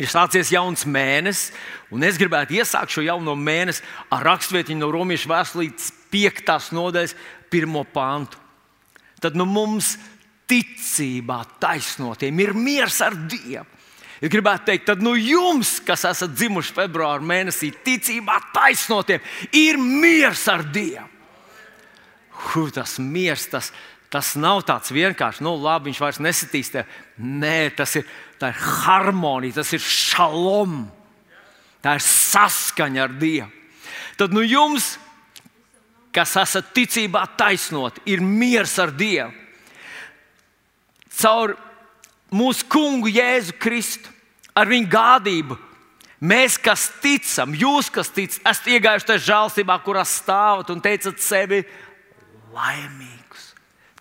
Ir sācies jauns mēnesis, un es gribētu iesākt šo jauno mēnesi ar rakstvietiņu no Romas vēstures 5. nodaļas, 1. pāntu. Tad nu, mums ticībā taisnotiem ir miers ar Dievu. Es gribētu teikt, tad nu jums, kas esat dzimuši februāra mēnesī, ticībā taisnotiem, ir miers ar Dievu. Huh, tas miers, tas, tas nav tāds vienkārši, nu, labi, viņš vairs nesitīs tev. Nē, tas ir, ir harmonija, tas ir šalom. Tā ir saskaņa ar Dievu. Tad nu jums, kas esat ticībā taisnoti, ir miers ar Dievu. Caur mūsu kungu Jēzu Kristu, ar viņa gādību. Mēs, kas ticam, jūs, kas ticat, esat iegājuši tajā žēlstībā, kurā stāvat un teicat sevi laimīgus.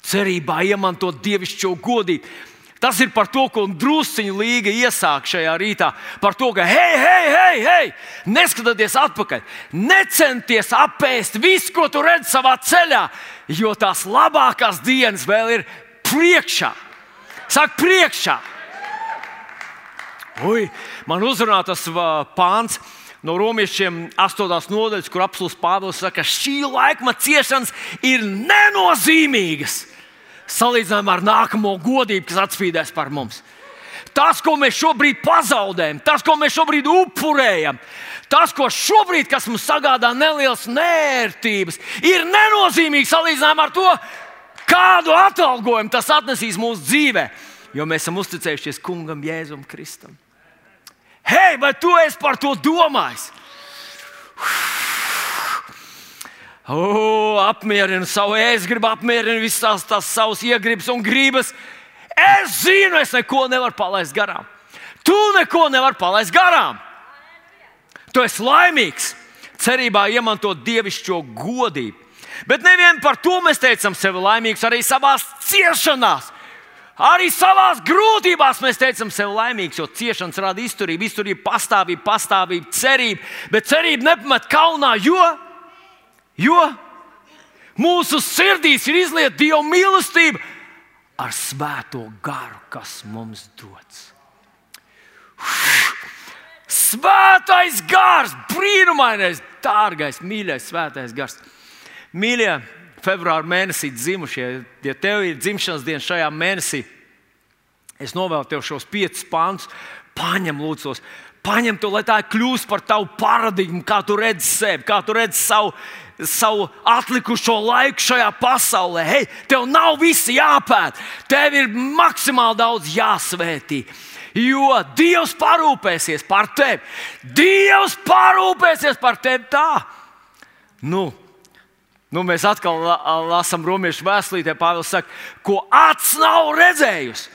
Cerībā iemantot dievišķo godību. Tas ir par to, ko drusciņa līga iesāk šajā rītā. Par to, ka, hei, hei, hei, hei neskatieties atpakaļ, necenties apēst visu, ko tu redzi savā ceļā, jo tās labākās dienas vēl ir priekšā. Saka, priekšā. Ui, man uzrunā tas pāns no romiešiem 8. nodaļas, kur apelsīns Pāvils saka, ka šī laikmeta ciešanas ir nenozīmīgas salīdzinājumā ar nākamo godību, kas atspīdēs par mums. Tas, ko mēs šobrīd pazaudējam, tas, ko mēs šobrīd upurējam, tas, ko šobrīd mums sagādā nelielas nērtības, ir nenozīmīgi salīdzinājumā ar to, kādu atalgojumu tas atnesīs mūsu dzīvē, jo mēs esam uzticējušies kungam Jēzum Kristum. Hei, vai tu esi par to domājis? Oh, apmierinu savu ēst, gribu apmierināt visas tās, tās savas iegribas un gribas. Es zinu, es neko nevaru palaist garām. Tu neko nevari palaist garām. Tu esi laimīgs, cerībā iemantot dievišķo godību. Bet nevien par to mēs teicam sevi laimīgus, arī savā ciešanās. Arī savā grūtībās mēs teicam sevi laimīgus, jo ciešanas rada izturību, izturība, pastāvība, pastāvība, cerība. Bet cerība nepamet kaunā, jo, jo mūsu sirdīs ir izlieta Dieva mīlestība ar svēto garu, kas mums dots. Svētais gars, brīnumainais, dārgais, mīļais, svētais gars. Mīļie, februāra mēnesī dzimušie, ja tev ir dzimšanas diena šajā mēnesī, es novēlu tev šos piecus pāns, paņem lūdzos. Paņem to, lai tā kļūst par tavu paradigmu, kā tu redzi sevi, kā tu redzi savu, savu atlikušo laiku šajā pasaulē. Hei, tev nav visi jāpēt, tev ir maksimāli daudz jāsvētī. Jo Dievs parūpēsies par tevi. Dievs parūpēsies par tevi tā. Nu, Nu, mēs atkal lasām romiešu vēstulītē, Pāvils saka, ko acis nav redzējusi,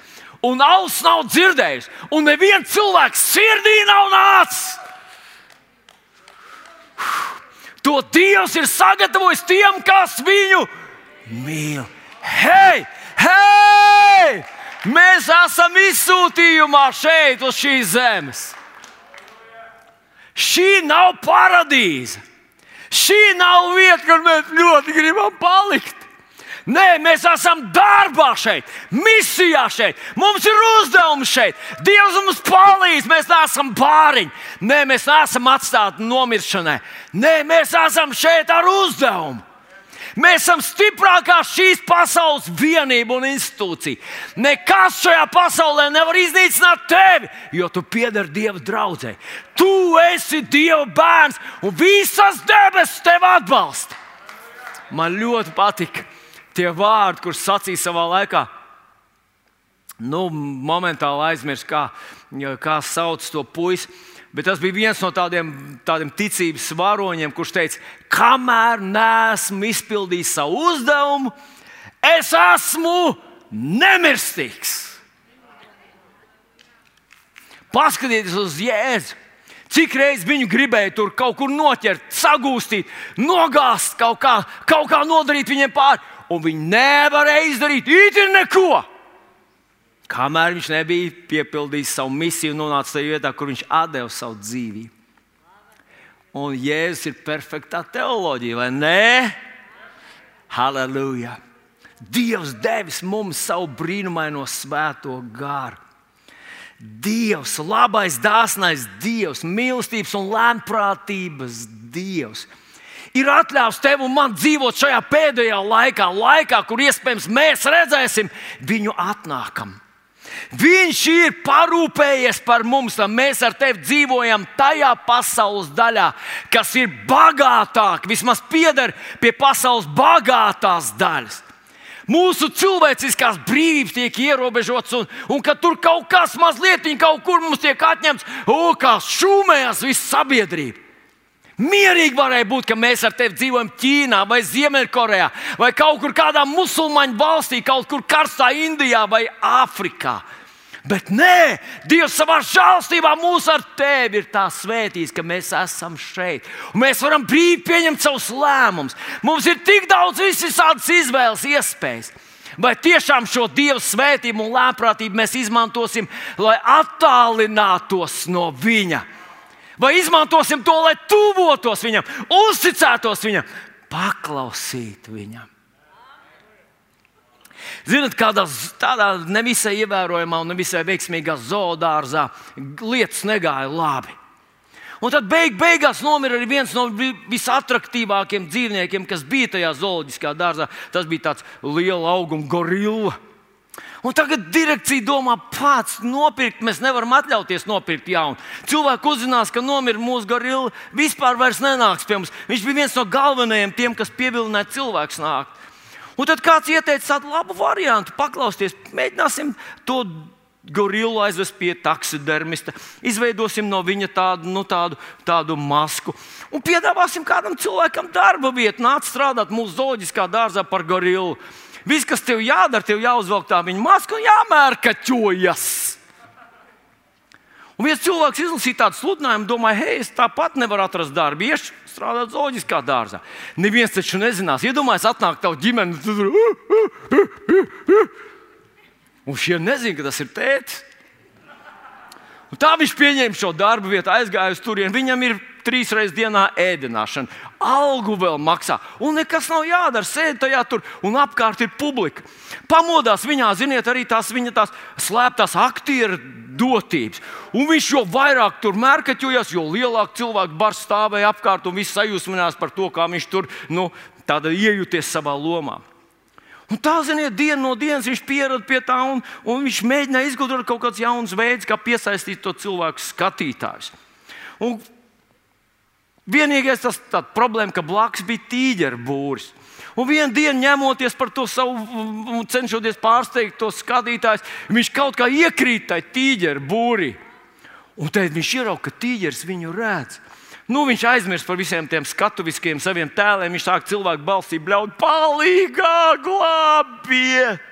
un auss nav dzirdējusi, un neviens cilvēks sirdī nav nācis. To Dievs ir sagatavojis tiem, kas viņu mīl. Hei, hei! Mēs esam izsūtījumā šeit, uz šīs zemes. Šī nav paradīze. Šī nav vieta, kur mēs ļoti gribam palikt. Nē, mēs esam darbā šeit, misijā šeit. Mums ir uzdevums šeit. Dievs mums palīdz. Mēs neesam pāriņi. Nē, mēs neesam atstāti nomiršanai. Nē, mēs esam šeit ar uzdevumu. Mēs esam stiprākā šīs pasaules vienība un institūcija. Nekas šajā pasaulē nevar iznīcināt tevi, jo tu pieder Dieva draugai. Tu esi Dieva bērns, un visas debesis tevi atbalsta. Man ļoti patika tie vārdi, kurus sacīja savā laikā. Nu, momentāli aizmirsu, kā, kā sauc to puisi Bet tas bija viens no tādiem, tādiem ticības varoņiem, kurš teica, kamēr neesmu izpildījis savu uzdevumu, es esmu nemirstīgs. Paskatieties uz Jēzu. Cik reizes viņu gribēja tur kaut kur noķert, sagūstīt, nogāzt, kaut kā, kaut kā nodarīt viņiem pāri, un viņi nevarēja izdarīt īsti neko. Kamēr viņš nebija piepildījis savu misiju un nonācis tajā vietā, kur viņš deva savu dzīvību. Un Jēzus ir perfektā teoloģija, vai ne? Halleluja! Dievs devis mums savu brīnumaino svēto garu. Dievs, labais, dāsnais Dievs, mīlestības un lēmprātības Dievs. Ir atļāvis tev un man dzīvot šajā pēdējā laikā, laikā, kur iespējams mēs redzēsim viņu atnākam. Viņš ir parūpējies par mums, un mēs ar tevi dzīvojam tajā pasaules daļā, kas ir bagātāka, vismaz pieder pie pasaules bagātās daļas. Mūsu cilvēciskās brīvības tiek ierobežotas, un, un ka tur kaut kas mazliet, kaut kur mums tiek atņemts, o, kā šūmējas visa sabiedrība. Mierīgi varēja būt, ka mēs ar tevi dzīvojam Ķīnā, vai Ziemeļkorejā, vai kaut kur kādā musulmaņu valstī, kaut kur karstā Indijā vai Āfrikā. Bet nē, Dievs savā žēlstībā mūs ar tevi ir tā svētījis, ka mēs esam šeit. Un mēs varam brīvi pieņemt savus lēmumus. Mums ir tik daudz visādas izvēles, iespējas. Vai tiešām šo Dieva svētību un lēprātību mēs izmantosim, lai attālinātos no Viņa? Vai izmantosim to, lai tuvotos Viņam, uzticētos Viņam, paklausītu Viņam? Ziniet, kādā tādā nevisai ievērojamā un nevisai veiksmīgā zoodārzā lietas negāja labi. Un tad beig, beigās nomira arī viens no visattraktīvākajiem dzīvniekiem, kas bija tajā zooloģiskā dārzā. Tas bija tāds liels auguma gorilla. Un tagad direkcija domā, pats nopirkt, mēs nevaram atļauties nopirkt jaunu. Cilvēki uzzinās, ka nomira mūsu gorilla, vispār nenāks pie mums. Viņš bija viens no galvenajiem, tiem, kas pievilināja cilvēku nākt. Un tad kāds ieteica tādu labu variantu, paklausties, mēģināsim to gorilu aizvest pie taksidermista, izveidosim no viņa tādu, nu, tādu, tādu masku un piedāvāsim kādam cilvēkam darba vietu, nāc strādāt mūsu zooloģiskā dārzā par gorilu. Viss, kas tev jādara, tev jāuzvelk tā viņa maska un jāmērkaķojas. Un viens cilvēks izlasīja tādu sludinājumu, domāja, hei, es tāpat nevaru atrast darbu. Iešu strādāt zooloģiskā dārzā. Neviens taču nezinās. Iedomājieties, atnāk tavu ģimeni. Un šie nezina, ka tas ir tēvs. Un tā viņš pieņēma šo darbu vietu, aizgāja uz turieni. Viņam ir trīs reizes dienā ēdināšana, algu vēl maksā, un nekas nav jādara. Sēž tajā tur, un apkārt ir publika. Pamodās viņā, ziniet, arī tās viņa tās slēptās aktieru dotības. Un viņš jau vairāk tur mērkaķojas, jo lielāk cilvēku bars stāvēja apkārt un viss sajūsminās par to, kā viņš tur nu, iejūties savā lomā. Un tā, ziniet, diena no dienas viņš pierada pie tā, un, un viņš mēģināja izgudrot kaut kādus jaunus veidus, kā piesaistīt to cilvēku skatītājus. Un vienīgais tas problēma, ka blakus bija tīģeru būris. Un vienā dienā, ņemoties par to savu, cenšoties pārsteigt tos skatītājus, viņš kaut kā iekrīt tajā tīģeru būrī. Un tad viņš ieraudzīja, ka tīģeris viņu redz. Nu, viņš aizmirst par visiem tiem skatuviskiem saviem tēliem. Viņš sāk cilvēku balsī bļaut, palīgā, glābiet!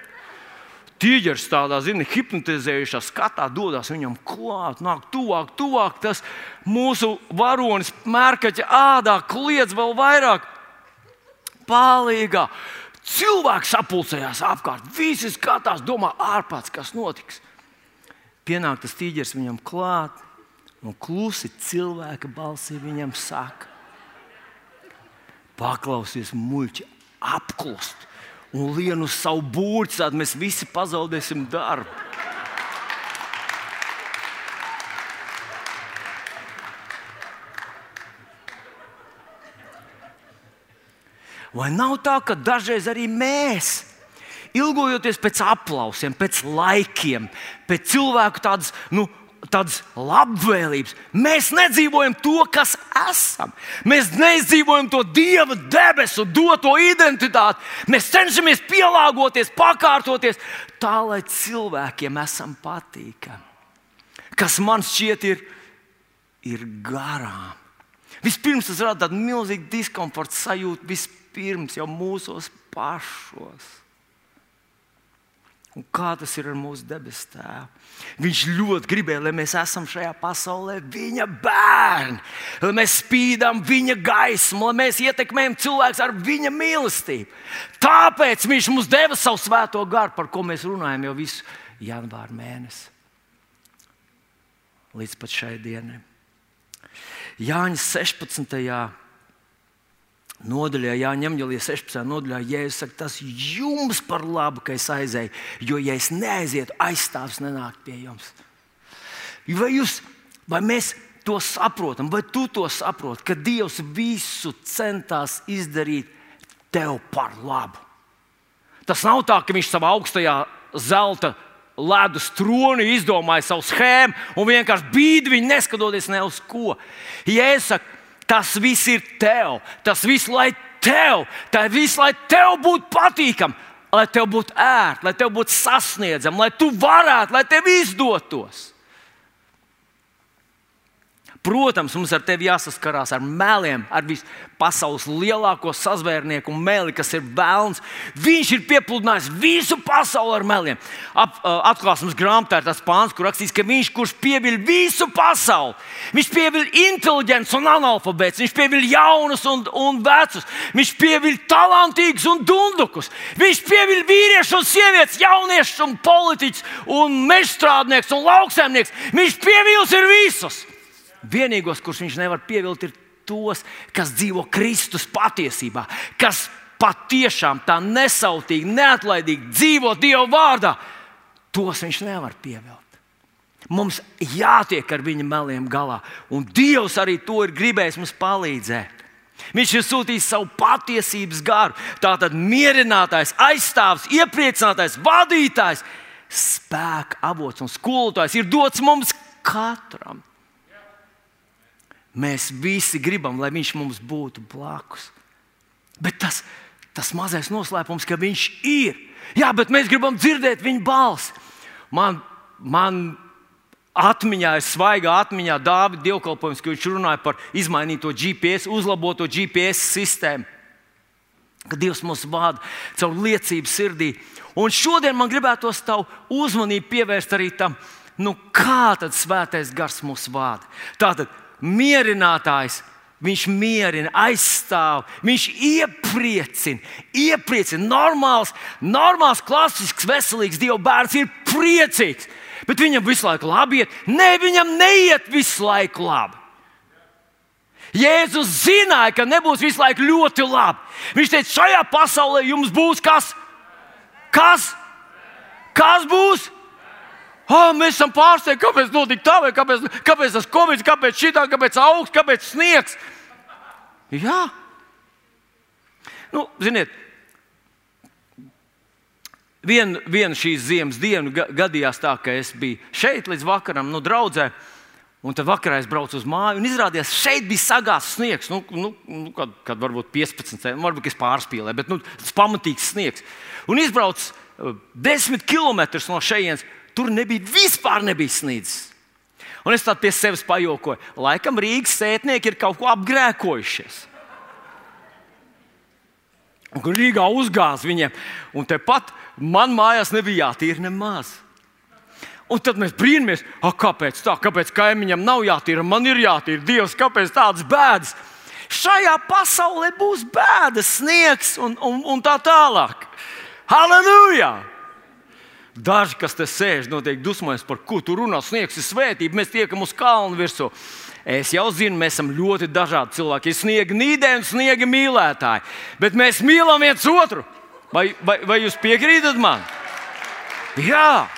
Tīģeris tādā, zina, hipnotizējušā skatā dodas viņam klāt, nāk tuvāk, tuvāk. Tas mūsu varonis mērkaķa ādā kliedz vēl vairāk. Palīgā! Cilvēks sapulcējās apkārt, visi skatās, domā, ārpus, kas notiks. Pienāk tas tīģeris viņam klāt un klusi cilvēka balsī viņam saka, paklausies muļķi, apklust un lien uz savu būrci, tad mēs visi pazaudēsim darbu. Vai nav tā, ka dažreiz arī mēs, ilgojoties pēc aplausiem, pēc laikiem, pēc cilvēku tādas, nu, tādas labvēlības. Mēs nedzīvojam to, kas esam. Mēs neizdzīvojam to Dieva debesu, doto identitāti. Mēs cenšamies pielāgoties, pakārtoties tā, lai cilvēkiem esam patīkami. Kas man šķiet, ir, ir garām. Vispirms tas rada tādu milzīgu diskomforta sajūtu, vispirms jau mūsos pašos. Un kā tas ir ar mūsu debesu tēvu? Viņš ļoti gribēja, lai mēs esam šajā pasaulē viņa bērni, lai mēs spīdām viņa gaismu, lai mēs ietekmējam cilvēkus ar viņa mīlestību. Tāpēc viņš mums deva savu svēto garu, par ko mēs runājam jau visu janvāra mēnesi. Līdz pat šai dienai. Jāņa 16 nodaļā, Jāņem Jāņa 16. nodaļā, Jēzus saka, tas jums par labu, ka es aizēju, jo, ja es neaizietu, aizstāvs nenāk pie jums. Vai, jūs, vai mēs to saprotam, vai tu to saproti, ka Dievs visu centās izdarīt tev par labu? Tas nav tā, ka viņš savā augstajā zelta ledus troni izdomāja savu schēmu un vienkārši bīdi viņu, neskatoties ne uz ko. Jēzus saka, tas viss ir tev, tas viss lai tev, tā viss lai tev būtu patīkami, lai tev būtu ērti, lai tev būtu sasniedzami, lai tu varētu, lai tev izdotos. Protams, mums ar tevi jāsaskarās ar meliem, ar visu pasaules lielāko sazvērnieku meli, kas ir vēlns. Viņš ir piepludinājis visu pasauli ar meliem. Atklāsmes grāmatā ir tas pāns, kur rakstīts, ka viņš, kurš pieviļ visu pasauli, viņš pieviļ inteliģents un analfabēts, viņš pieviļ jaunus un, un vecus, viņš pieviļ talantīgus un dundukus, viņš pieviļ vīriešus un sievietes, jauniešus un politiķus un mežstrādniekus un lauksaimniekus. Viņš pieviļs ir visus. Vienīgos, kurus viņš nevar pievilkt, ir tos, kas dzīvo Kristus patiesībā, kas patiešām tā nesautīgi, neatlaidīgi dzīvo Dieva vārdā. Tos viņš nevar pievilkt. Mums jātiek ar viņa meliem galā, un Dievs arī to ir gribējis mums palīdzēt. Viņš ir sūtījis savu patiesības garu. Tātad mierinātājs, aizstāvs, iepriecinātājs, vadītājs, spēka avots un skolotājs ir dots mums katram. Mēs visi gribam, lai viņš mums būtu blakus. Bet tas, tas mazais noslēpums, ka viņš ir. Jā, bet mēs gribam dzirdēt viņa balsi. Man, man atmiņā ir svaiga atmiņā Dāvida dievkalpojums, kad viņš runāja par izmainīto GPS, uzlaboto GPS sistēmu. Kad Dievs mūs vada caur liecību sirdī. Un šodien man gribētos tavu uzmanību pievērst arī tam, nu, kā tad svētais gars mūs vada. Tātad mierinātājs. Viņš mierina, aizstāv, viņš iepriecina, iepriecina. Normāls, normāls, klasisks, veselīgs Dieva bērns ir priecīgs. Bet viņam visu laiku labi iet. Nē, viņam neiet visu laiku labi. Jēzus zināja, ka nebūs visu laiku ļoti labi. Viņš teica, šajā pasaulē jums būs kas? Kas? Kas būs? Oh, mēs esam pārsteigti, kāpēc notika tā, vai kāpēc, kāpēc tas covid, kāpēc šī tā, kāpēc augsts, kāpēc sniegs. Jā, nu, ziniet, viena vien šīs ziemas diena gadījās tā, ka es biju šeit līdz vakaram, nu, draudzē. Un tad vakarā es braucu uz māju, un izrādījās, ka šeit bija sagāzts sniegs. Nu, nu, nu, kad, kad varbūt 15, varbūt es pārspīlēju, bet nu, tas pamatīgs sniegs. Un izbraucu uh, 10 km no šejienes Tur nebija vispār nebija snīdzis. Un es tā pie sevis pajokoju. Laikam Rīgas sētnieki ir kaut ko apgrēkojušies. Un Rīgā uzgāz viņiem, un tepat man mājās nebija jātīra nemaz. Un tad mēs brīnamies, kāpēc tā, kāpēc kaimiņam nav jātīra, man ir jātīra. Dievs, kāpēc tādas bēdas? Šajā pasaulē būs bēdas, sniegs un, un, un tā tālāk. Halleluja! Daži, kas te sēž, noteikti dusmojas par ko tu runā. Sniegs ir svētība, mēs tiekam uz kalnu virsmu. Es jau zinu, mēs esam ļoti dažādi cilvēki. Ir sniega nīdē un sniega mīlētāji. Bet mēs mīlam viens otru. Vai, vai, vai jūs piekrītat man? Jā,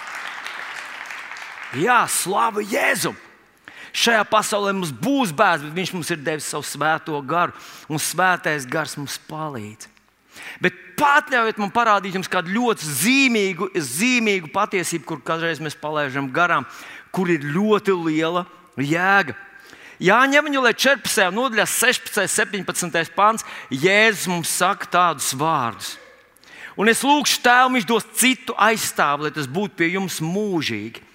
Jā slava Jēzum! Šajā pasaulē mums būs bērns, bet Viņš mums ir devis savu svēto garu, un svētais gars mums palīdz. Bet atļaujiet man parādīt jums kādu ļoti zīmīgu, zīmīgu patiesību, kur kādreiz mēs palaidām garām, kur ir ļoti liela jēga. Jāņem viņa 14. nodaļā, 16. un 17. pāns, Jēzus mums saka tādus vārdus. Un es lūgšu Tēvu, viņš dos citu aizstāvu, lai tas būtu pie jums mūžīgi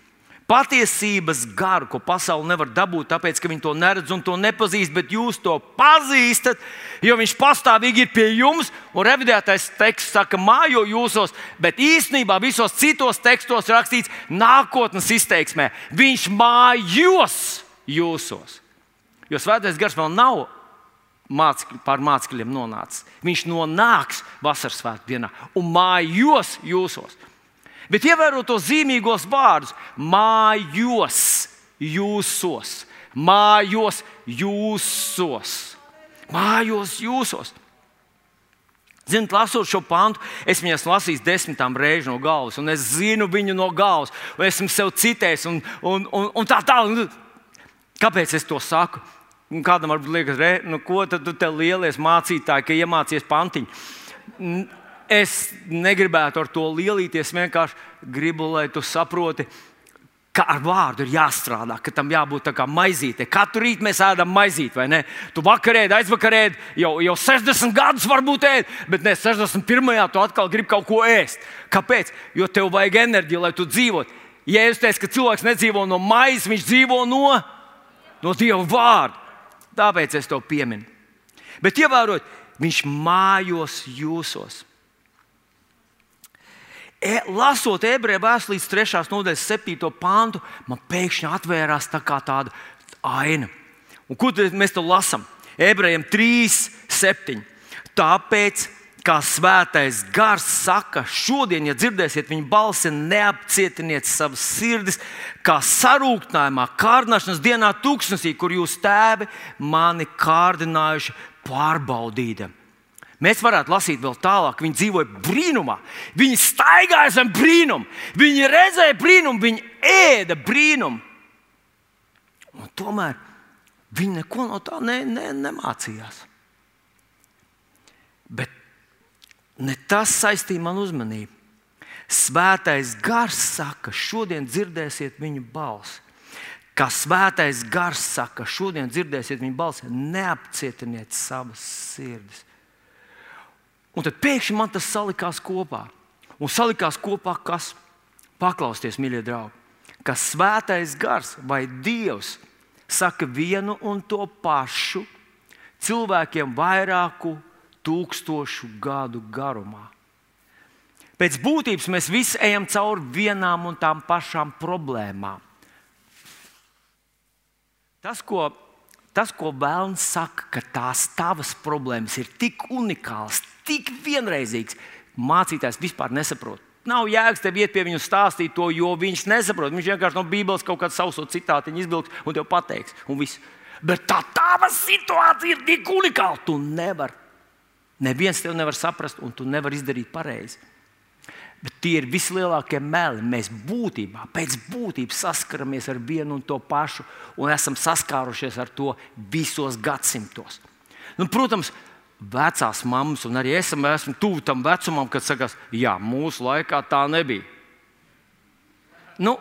patiesības garu, ko pasaule nevar dabūt, tāpēc, ka viņi to neredz un to nepazīst, bet jūs to pazīstat, jo viņš pastāvīgi ir pie jums. Un revidētais teksts saka, mājo jūsos, bet īstenībā visos citos tekstos rakstīts nākotnes izteiksmē. Viņš mājos jūsos. Jo svētais gars vēl nav mācekļi, pār mācekļiem nonācis. Viņš nonāks vasaras svētku dienā un mājos jūsos. Bet ievērot tos zīmīgos vārdus, mājos, jūsos, mājos, jūsos, mājos, jūsos. Ziniet, lasot šo pantu, es viņu esmu lasījis desmitām reizēm no galvas, un es zinu viņu no galvas, un esmu sev citējis, un, un, un, un tā tālāk. Kāpēc es to saku? Un kādam varbūt liekas, re, nu, ko tad tu te lielies mācītāji, ka iemācījies pantiņu? Es negribētu ar to lielīties, vienkārši gribu, lai tu saproti, ka ar vārdu ir jāstrādā, ka tam jābūt kā maizītei. Katru rītu mēs ēdam maizīti, vai ne? Tu vakarēdi, aizvakarēdi, jau, jau 60 gadus varbūt ēd, bet ne 61. tu atkal gribi kaut ko ēst. Kāpēc? Jo tev vajag enerģiju, lai tu dzīvotu. Ja es teicu, ka cilvēks nedzīvo no maizes, viņš dzīvo no, no Dieva vārda. Tāpēc es to pieminu. Bet ievērot, viņš mājos jūsos. E, lasot ebreju vēstuli līdz 3. nodaļas 7. pāntu, man pēkšņi atvērās tā tāda aina. Un, ko mēs tur lasām? Ebrejiem 3, 7. Tāpēc, kā svētais gars saka, šodien, ja dzirdēsiet viņa balsi, neapcietiniet savas sirdis, kā sarūktinājumā, kārdināšanas dienā, tūkstnesī, kur jūs tēvi mani kārdinājuši pārbaudīdami. Mēs varētu lasīt vēl tālāk. Viņi dzīvoja brīnumā. Viņi staigāja zem brīnuma. Viņi redzēja brīnumu, viņi ēda brīnumu. Un tomēr viņi neko no tā ne, ne, nemācījās. Bet ne tas saistīja man uzmanību. Svētais gars saka, šodien dzirdēsiet viņu balsi. Kā svētais gars saka, šodien dzirdēsiet viņu balsi, neapcietiniet savas sirdis. Un tad pēkšņi man tas salikās kopā. Un salikās kopā kas? Paklausieties, mīļie draugi, ka svētais gars vai dievs saka vienu un to pašu cilvēkiem vairāku tūkstošu gadu garumā. Pēc būtības mēs visi ejam cauri vienām un tām pašām problēmām. Tas, ko Tas, ko Vēlns saka, ka tās tavas problēmas ir tik unikālas, tik vienreizīgas, mācītājs vispār nesaprot. Nav jēgas tev iet pie viņa stāstīt to, jo viņš nesaprot. Viņš vienkārši no Bībeles kaut kādu savu citātu izvilks un tev pateiks. Un viss. Bet tā tava situācija ir tik unikāla. Tu nevari. Neviens tev nevar saprast, un tu nevari izdarīt pareizi. Bet tie ir vislielākie meli. Mēs būtībā, pēc būtības saskaramies ar vienu un to pašu, un esam saskārušies ar to visos gadsimtos. Nu, protams, vecās mammas, un arī esam, esmu tuvu tam vecumam, kad sakās, jā, mūsu laikā tā nebija. Nu,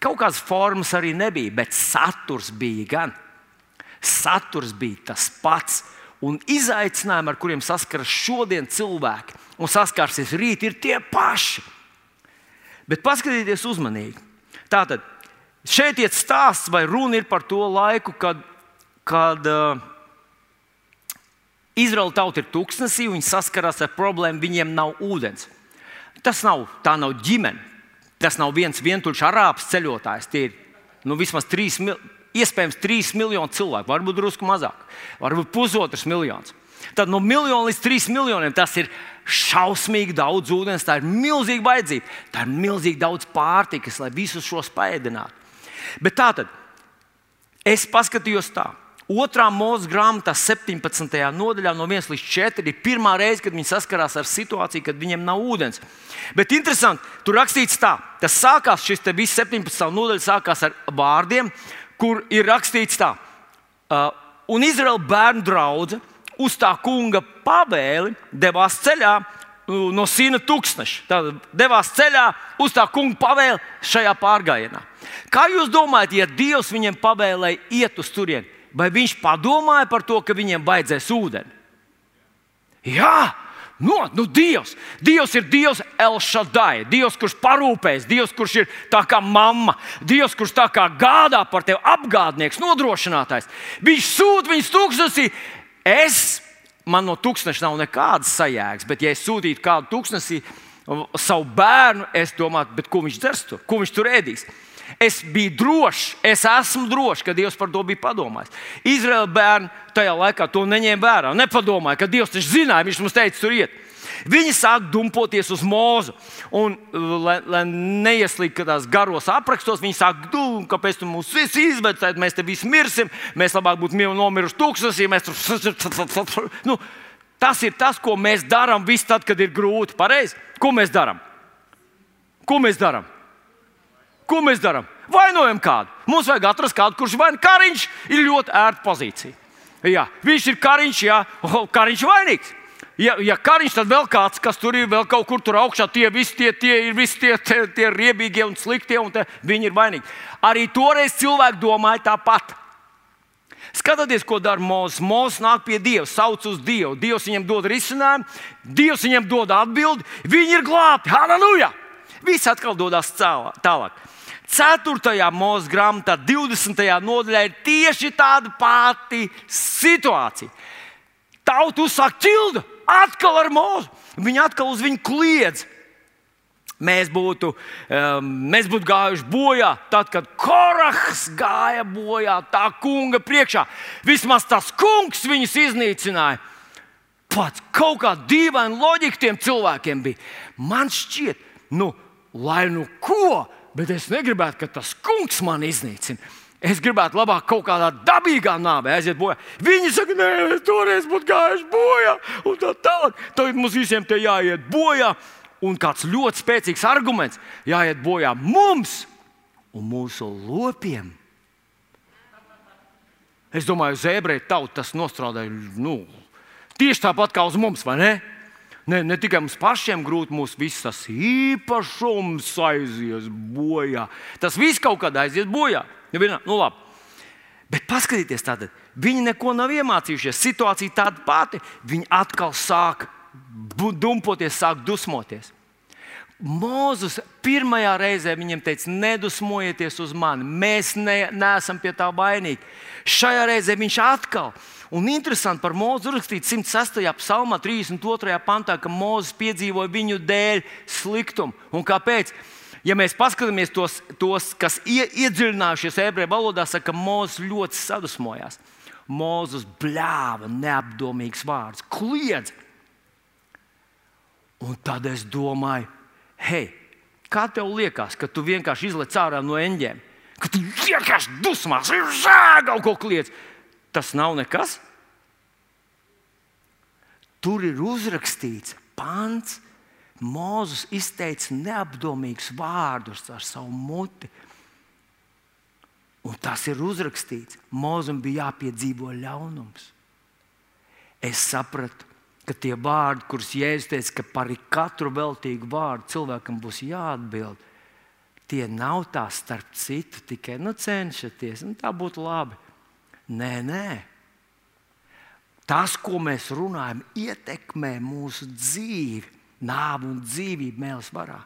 kaut kādas formas arī nebija, bet saturs bija gan. Saturs bija tas pats, un izaicinājumi, ar kuriem saskaras šodien cilvēki un saskarsies rīt, ir tie paši. Bet paskatieties uzmanīgi. Tātad šeit ir stāsts vai runa par to laiku, kad, kad uh, Izraēla tauta ir tūkstnesī, viņi saskarās ar problēmu, viņiem nav ūdens. Tas nav, tā nav ģimene. Tas nav viens vientuļš arābs ceļotājs. Tie ir nu, vismaz trīs, iespējams, trīs miljoni cilvēku, varbūt drusku mazāk, varbūt pusotrs miljons. Tad no miljona līdz trīs miljoniem tas ir šausmīgi daudz ūdens, tā ir milzīga vajadzība. Tā ir milzīgi daudz pārtikas, lai visus šos paēdinātu. Bet tā tad es paskatījos tā. Otrā mūža grāmatā, 17. nodaļā, no 1 līdz 4, ir pirmā reize, kad viņi saskarās ar situāciju, kad viņiem nav ūdens. Bet interesanti, tur rakstīts tā, tas sākās, šis te viss 17. nodaļa sākās ar vārdiem, kur ir rakstīts tā, un Izraēla bērnu draudzene uz tā kunga pavēli devās ceļā no Sīna tūkstneša. Tad devās ceļā uz tā kunga pavēli šajā pārgājienā. Kā jūs domājat, ja Dievs viņiem pavēlēja iet uz turieni, vai viņš padomāja par to, ka viņiem vajadzēs ūdeni? Jā, no, nu Dievs. Dievs ir Dievs Elšadai, Dievs, kurš parūpēs, Dievs, kurš ir tā kā mamma, Dievs, kurš tā kā gādā par tevi, apgādnieks, nodrošinātājs. Viņš sūta viņus tūkstnesī, Es, man no tūkstoša nav nekādas sajēgas, bet ja es sūtītu kādu tūkstnesī savu bērnu, es domātu, ko viņš dzers tur, ko viņš tur ēdīs. Es biju drošs, es esmu drošs, ka Dievs par to bija padomājis. Izraēla bērni tajā laikā to neņēma vērā. Nepadomāja, ka Dievs taču zināja, viņš mums teica, tur iet. Viņi sāk dumpoties uz mūzu. Un, uh, lai, lai neieslīgtu tādās garos aprakstos, viņi sāk domāt, kāpēc tu mūs visus izvedzi, tad mēs te visi mirsim. Mēs labāk būtu nomiruši. Mēs tur nu, Tas ir tas, ko mēs darām visu tad, kad ir grūti. Pareizi? Ko mēs darām? Ko mēs darām? Ko mēs darām? Vainojam kādu. Mums vajag atrast kādu, kurš vainojams. Kariņš ir ļoti ērta pozīcija. Jā, viņš ir kariņš, jā, kariņš vainīgs. Ja, ja kariņš, tad vēl kāds, kas tur ir, vēl kaut kur tur augšā, tie visi tie, tie ir visi tie, tie, tie riebīgie un sliktie, un te, viņi ir vainīgi. Arī toreiz cilvēki domāja tāpat. Skatieties, ko dara Mozus. Mozus nāk pie Dieva, sauc uz Dievu. Dievs viņam dod risinājumu, Dievs viņam dod atbildi. Viņi ir glābti. Halleluja! Viss atkal dodas tālāk. 4. mūža grāmatā, 20. nodaļā ir tieši tāda pati situācija. Tauta uzsāk ķildu atkal ar mūzu. Viņi atkal uz viņu kliedz mēs būtu, um, mēs būtu gājuši bojā, tad, kad Korahs gāja bojā tā kunga priekšā. Vismaz tas kungs viņus iznīcināja. Pats kaut kā dīvaina loģika tiem cilvēkiem bija. Man šķiet, nu, lai nu ko, bet es negribētu, ka tas kungs man iznīcina. Es gribētu labāk kaut kādā dabīgā nāvē aiziet bojā. Viņi saka, nē, toreiz būtu gājuši bojā, un tā tālāk. Tagad mums visiem te jāiet bojā un kāds ļoti spēcīgs arguments jāiet bojā mums un mūsu lopiem. Es domāju, uz ebreju tautu tas nostrādāja nu, tieši tāpat kā uz mums, vai ne? Ne, ne tikai mums pašiem grūti, mūsu visas īpašums aizies bojā. Tas viss kaut kad aizies bojā. Nu, nu, labi. Bet paskatieties, tātad, viņi neko nav iemācījušies. Situācija tāda pati. Viņi atkal sāk dumpoties, sāk dusmoties. Mūzus pirmajā reizē viņam teica, nedusmojieties uz mani, mēs ne, neesam pie tā vainīgi. Šajā reizē viņš atkal, un interesanti par Mūzu rakstīts 106. psalmā, 32. pantā, ka Mūzes piedzīvoja viņu dēļ sliktumu. Un kāpēc? Ja mēs paskatāmies tos, tos kas ie, iedziļinājušies ebreju valodā, saka, ka Mūzes ļoti sadusmojās. Mūzes bļāva neapdomīgs vārds, kliedz. Un tad es domāju, hei, kā tev liekas, ka tu vienkārši izlec ārā no eņģiem, ka tu vienkārši dusmās, kaut ko kliedz? Tas nav nekas. Tur ir uzrakstīts pants. Mūzus izteica neapdomīgus vārdus ar savu muti. Un tas ir uzrakstīts. Mūzum bija jāpiedzīvo ļaunums. Es sapratu, ka tie vārdi, kurus Jēzus teica, ka par katru veltīgu vārdu cilvēkam būs jāatbild, tie nav tā starp citu, tikai nu, cenšaties, un tā būtu labi. Nē, nē. Tas, ko mēs runājam, ietekmē mūsu dzīvi, nāvi un dzīvību mēls varā.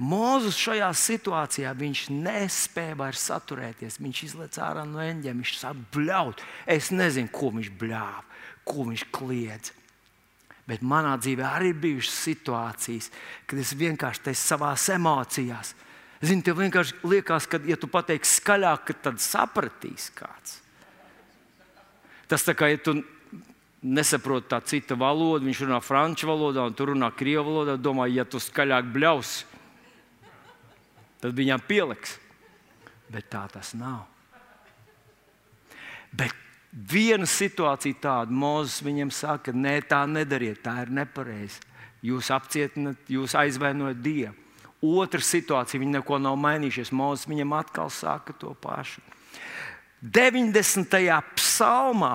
Mūzus šajā situācijā viņš nespēja vairs saturēties. Viņš izlaiž ārā no eņģiem, viņš sāk bļaut. Es nezinu, ko viņš bļāva, ko viņš kliedz. Bet manā dzīvē arī ir bijušas situācijas, kad es vienkārši esmu savā emocijās. Zini, tev vienkārši liekas, ka, ja tu pateiksi skaļāk, tad sapratīs kāds. Tas tā kā, ja tu nesaproti tā cita valoda, viņš runā franču valodā, un tu runā krievu valodā, domā, ja tu skaļāk bļausi, tad viņam pieliks. Bet tā tas nav. Bet Viena situācija tāda, Mozus viņam saka, nē, tā nedariet, tā ir nepareizi. Jūs apcietinat, jūs aizvainojat Dievu. Otra situācija, viņi neko nav mainījušies. Mozus viņam atkal saka to pašu. 90. psalmā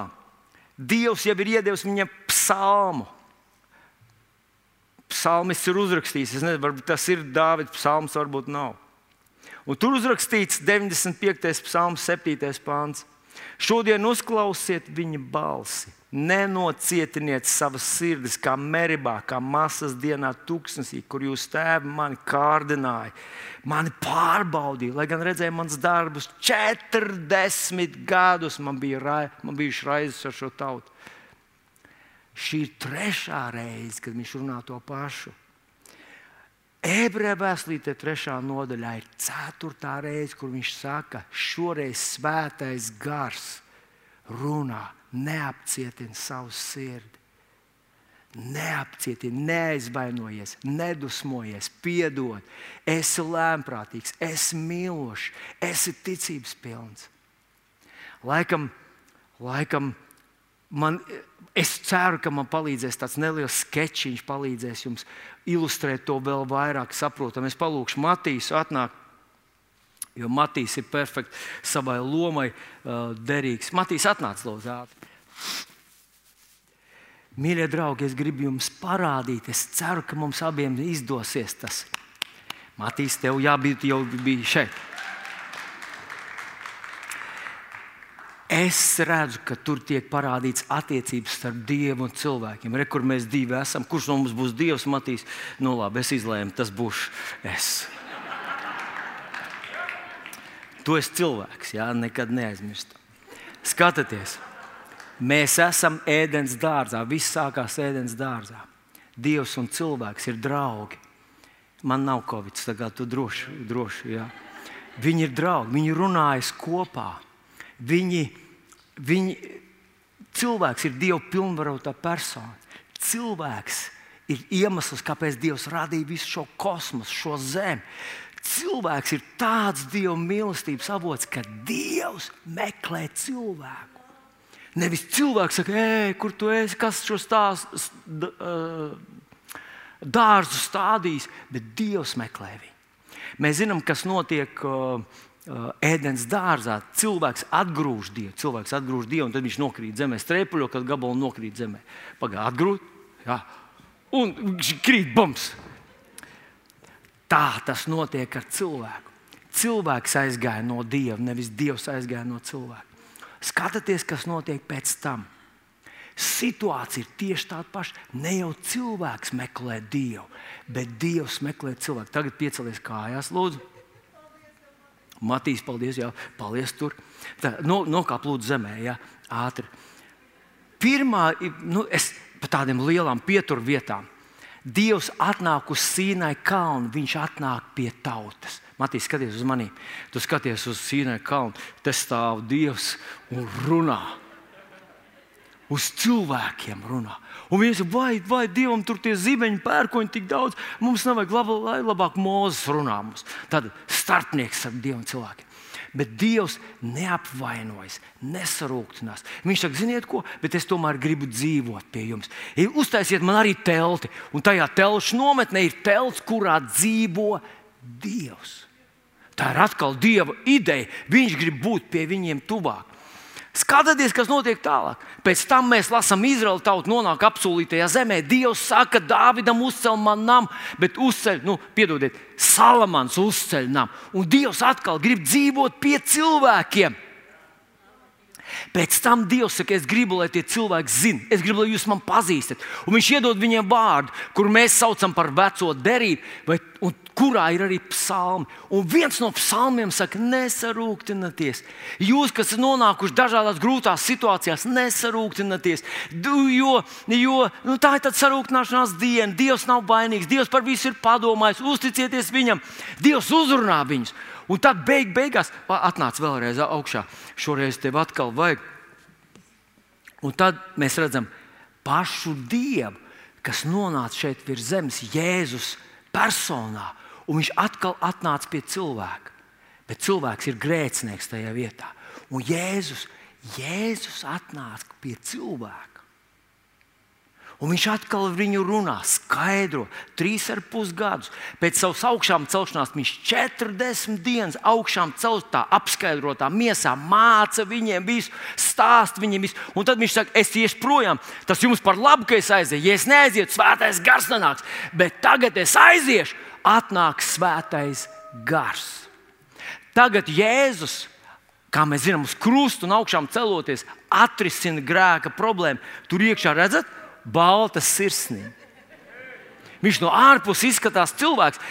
Dievs jau ir iedevis viņam psalmu. Psalmis ir uzrakstījis, es nezinu, varbūt tas ir Dāvidas psalms, varbūt nav. Un tur uzrakstīts 95. psalms, 7. pāns. Šodien uzklausiet viņa balsi. Nenocietiniet savas sirdis, kā meribā, kā masas dienā, tūkstnesī, kur jūs tēvi mani kārdināja, mani pārbaudīja. Lai gan redzēju mans darbus, 40 gadus man bija rai, man bijuši raizes ar šo tautu. Šī ir trešā reize, kad viņš runā to pašu. Ebreju vēstulītē, trešā nodaļā, ir ceturtā reize, kur viņš saka, šoreiz svētais gars runā, neapcietina savu sirdi. Neapcietini, neaizvainojies, nedusmojies, piedod. Esi lēmprātīgs, esi mīlošs, esi ticības pilns. Laikam, laikam man, es ceru, ka man palīdzēs tāds neliels sketčiņš, palīdzēs jums ilustrēt to vēl vairāk saprotam. Es palūkšu Matīsu atnākt. Jo Matīs ir perfekts savai lomai, uh, derīgs. Matīs atnāca lūdzu ātri. Mīļie draugi, es gribu jums parādīt, es ceru, ka mums abiem izdosies tas. Matīs, tev jābūt jau bija šeit. Es redzu, ka tur tiek parādīts attiecības starp Dievu un cilvēkiem. Re, kur mēs divi esam, kurš no mums būs Dievs, Matīs? Nu, labi, es izlēmu, tas būs es. Tu esi cilvēks, jā, nekad neaizmirst. Skatieties, mēs esam ēdienas dārzā. Viss sākās ēdienas dārzā. Dievs un cilvēks ir draugi. Man nav covid, tagad tu droši, droši jā. Viņi ir draugi, viņi runājas kopā. Viņi, viņi, cilvēks ir Dieva pilnvarotā persona. Cilvēks ir iemesls, kāpēc Dievs radīja visu šo kosmosu, šo zemi cilvēks ir tāds Dieva mīlestības avots, ka Dievs meklē cilvēku. Nevis cilvēks saka, ej, kur tu esi, kas šo stāstu dārzu stādījis, bet Dievs meklē viņu. Mēs zinām, kas notiek ēdienas dārzā. Cilvēks atgrūž Dievu, cilvēks atgrūž Dievu, un tad viņš nokrīt zemē, strēpuļo, kad gabalu nokrīt zemē. Pagaidām, atgrūž, jā, un krīt bums. Tā tas notiek ar cilvēku. Cilvēks aizgāja no dieva, nevis dievs aizgāja no cilvēka. Skatieties, kas notiek pēc tam. Situācija ir tieši tāda paša. Ne jau cilvēks meklē dievu, bet dievs meklē cilvēku. Tagad piecelies kājās, lūdzu. Matīs, paldies, jā, palies tur. Tā, no, nokāp lūdzu zemē, jā, ātri. Pirmā, nu, es pa tādiem lielām pieturvietām Dievs atnāk uz Sīnai kalnu, viņš atnāk pie tautas. Matīs, skaties uz mani. Tu skaties uz Sīnai kalnu, te stāv Dievs un runā. Uz cilvēkiem runā. Un viens ir, vai, vai Dievam tur tie zibeņi, pērkoņi tik daudz, mums nevajag laba, lai labāk mūzes runā mums. Tad starpnieks ar Dievu un cilvēkiem. Bet Dievs neapvainojas, nesarūktinās. Viņš saka, ziniet, ko, bet es tomēr gribu dzīvot pie jums. Uztaisiet man arī telti, un tajā telšu nometnē ir telts, kurā dzīvo Dievs. Tā ir atkal Dieva ideja. Viņš grib būt pie viņiem tuvāk. Skatieties, kas notiek tālāk. Pēc tam mēs lasām, Izraēla tauta nonāk apsolītajā zemē. Dievs saka, Dāvidam uzcēl man namu, bet uzceļ, nu, piedodiet, Salamans uzceļ namu. Un Dievs atkal grib dzīvot pie cilvēkiem. Pēc tam Dievs saka, es gribu, lai tie cilvēki zinātu, es gribu, lai jūs man pazīstat. Un viņš iedod viņiem vārdu, kur mēs saucam par veco derību, vai, kurā ir arī psalmi. Un viens no psalmiem saka, nesarūktināties. Jūs, kas nonākuši dažādās grūtās situācijās, nesarūktināties. Jo, jo nu, tā ir sarūktināšanās diena. Dievs nav vainīgs, Dievs par visu ir padomājis, uzticieties viņam, Dievs uzrunā viņus. Un tad beig, beigās atnāca vēlreiz augšā. Šoreiz tev atkal vajag. Un tad mēs redzam pašu Dievu, kas nonāca šeit virs zemes, Jēzus personā. Un viņš atkal atnāca pie cilvēka. Bet cilvēks ir grēcinieks tajā vietā. Un Jēzus, Jēzus atnāca pie cilvēka. Un viņš atkal viņu runā, skaidro, trīs ar pus gadus. Pēc savas augšām celšanās viņš 40 dienas augšām celtā, apskaidrotā miesā māca viņiem visu, stāst viņiem visu. Un tad viņš saka, es iešu projām. Tas jums par labu, ka es aiziešu. Ja es neaizietu, svētais gars nenāks. Bet tagad es aiziešu, atnāks svētais gars. Tagad Jēzus kā mēs zinām, uz krustu un augšām celoties, atrisina grēka problēmu. Tur iekšā redzat, balta sirsniņa. Viņš no ārpuses izskatās cilvēks.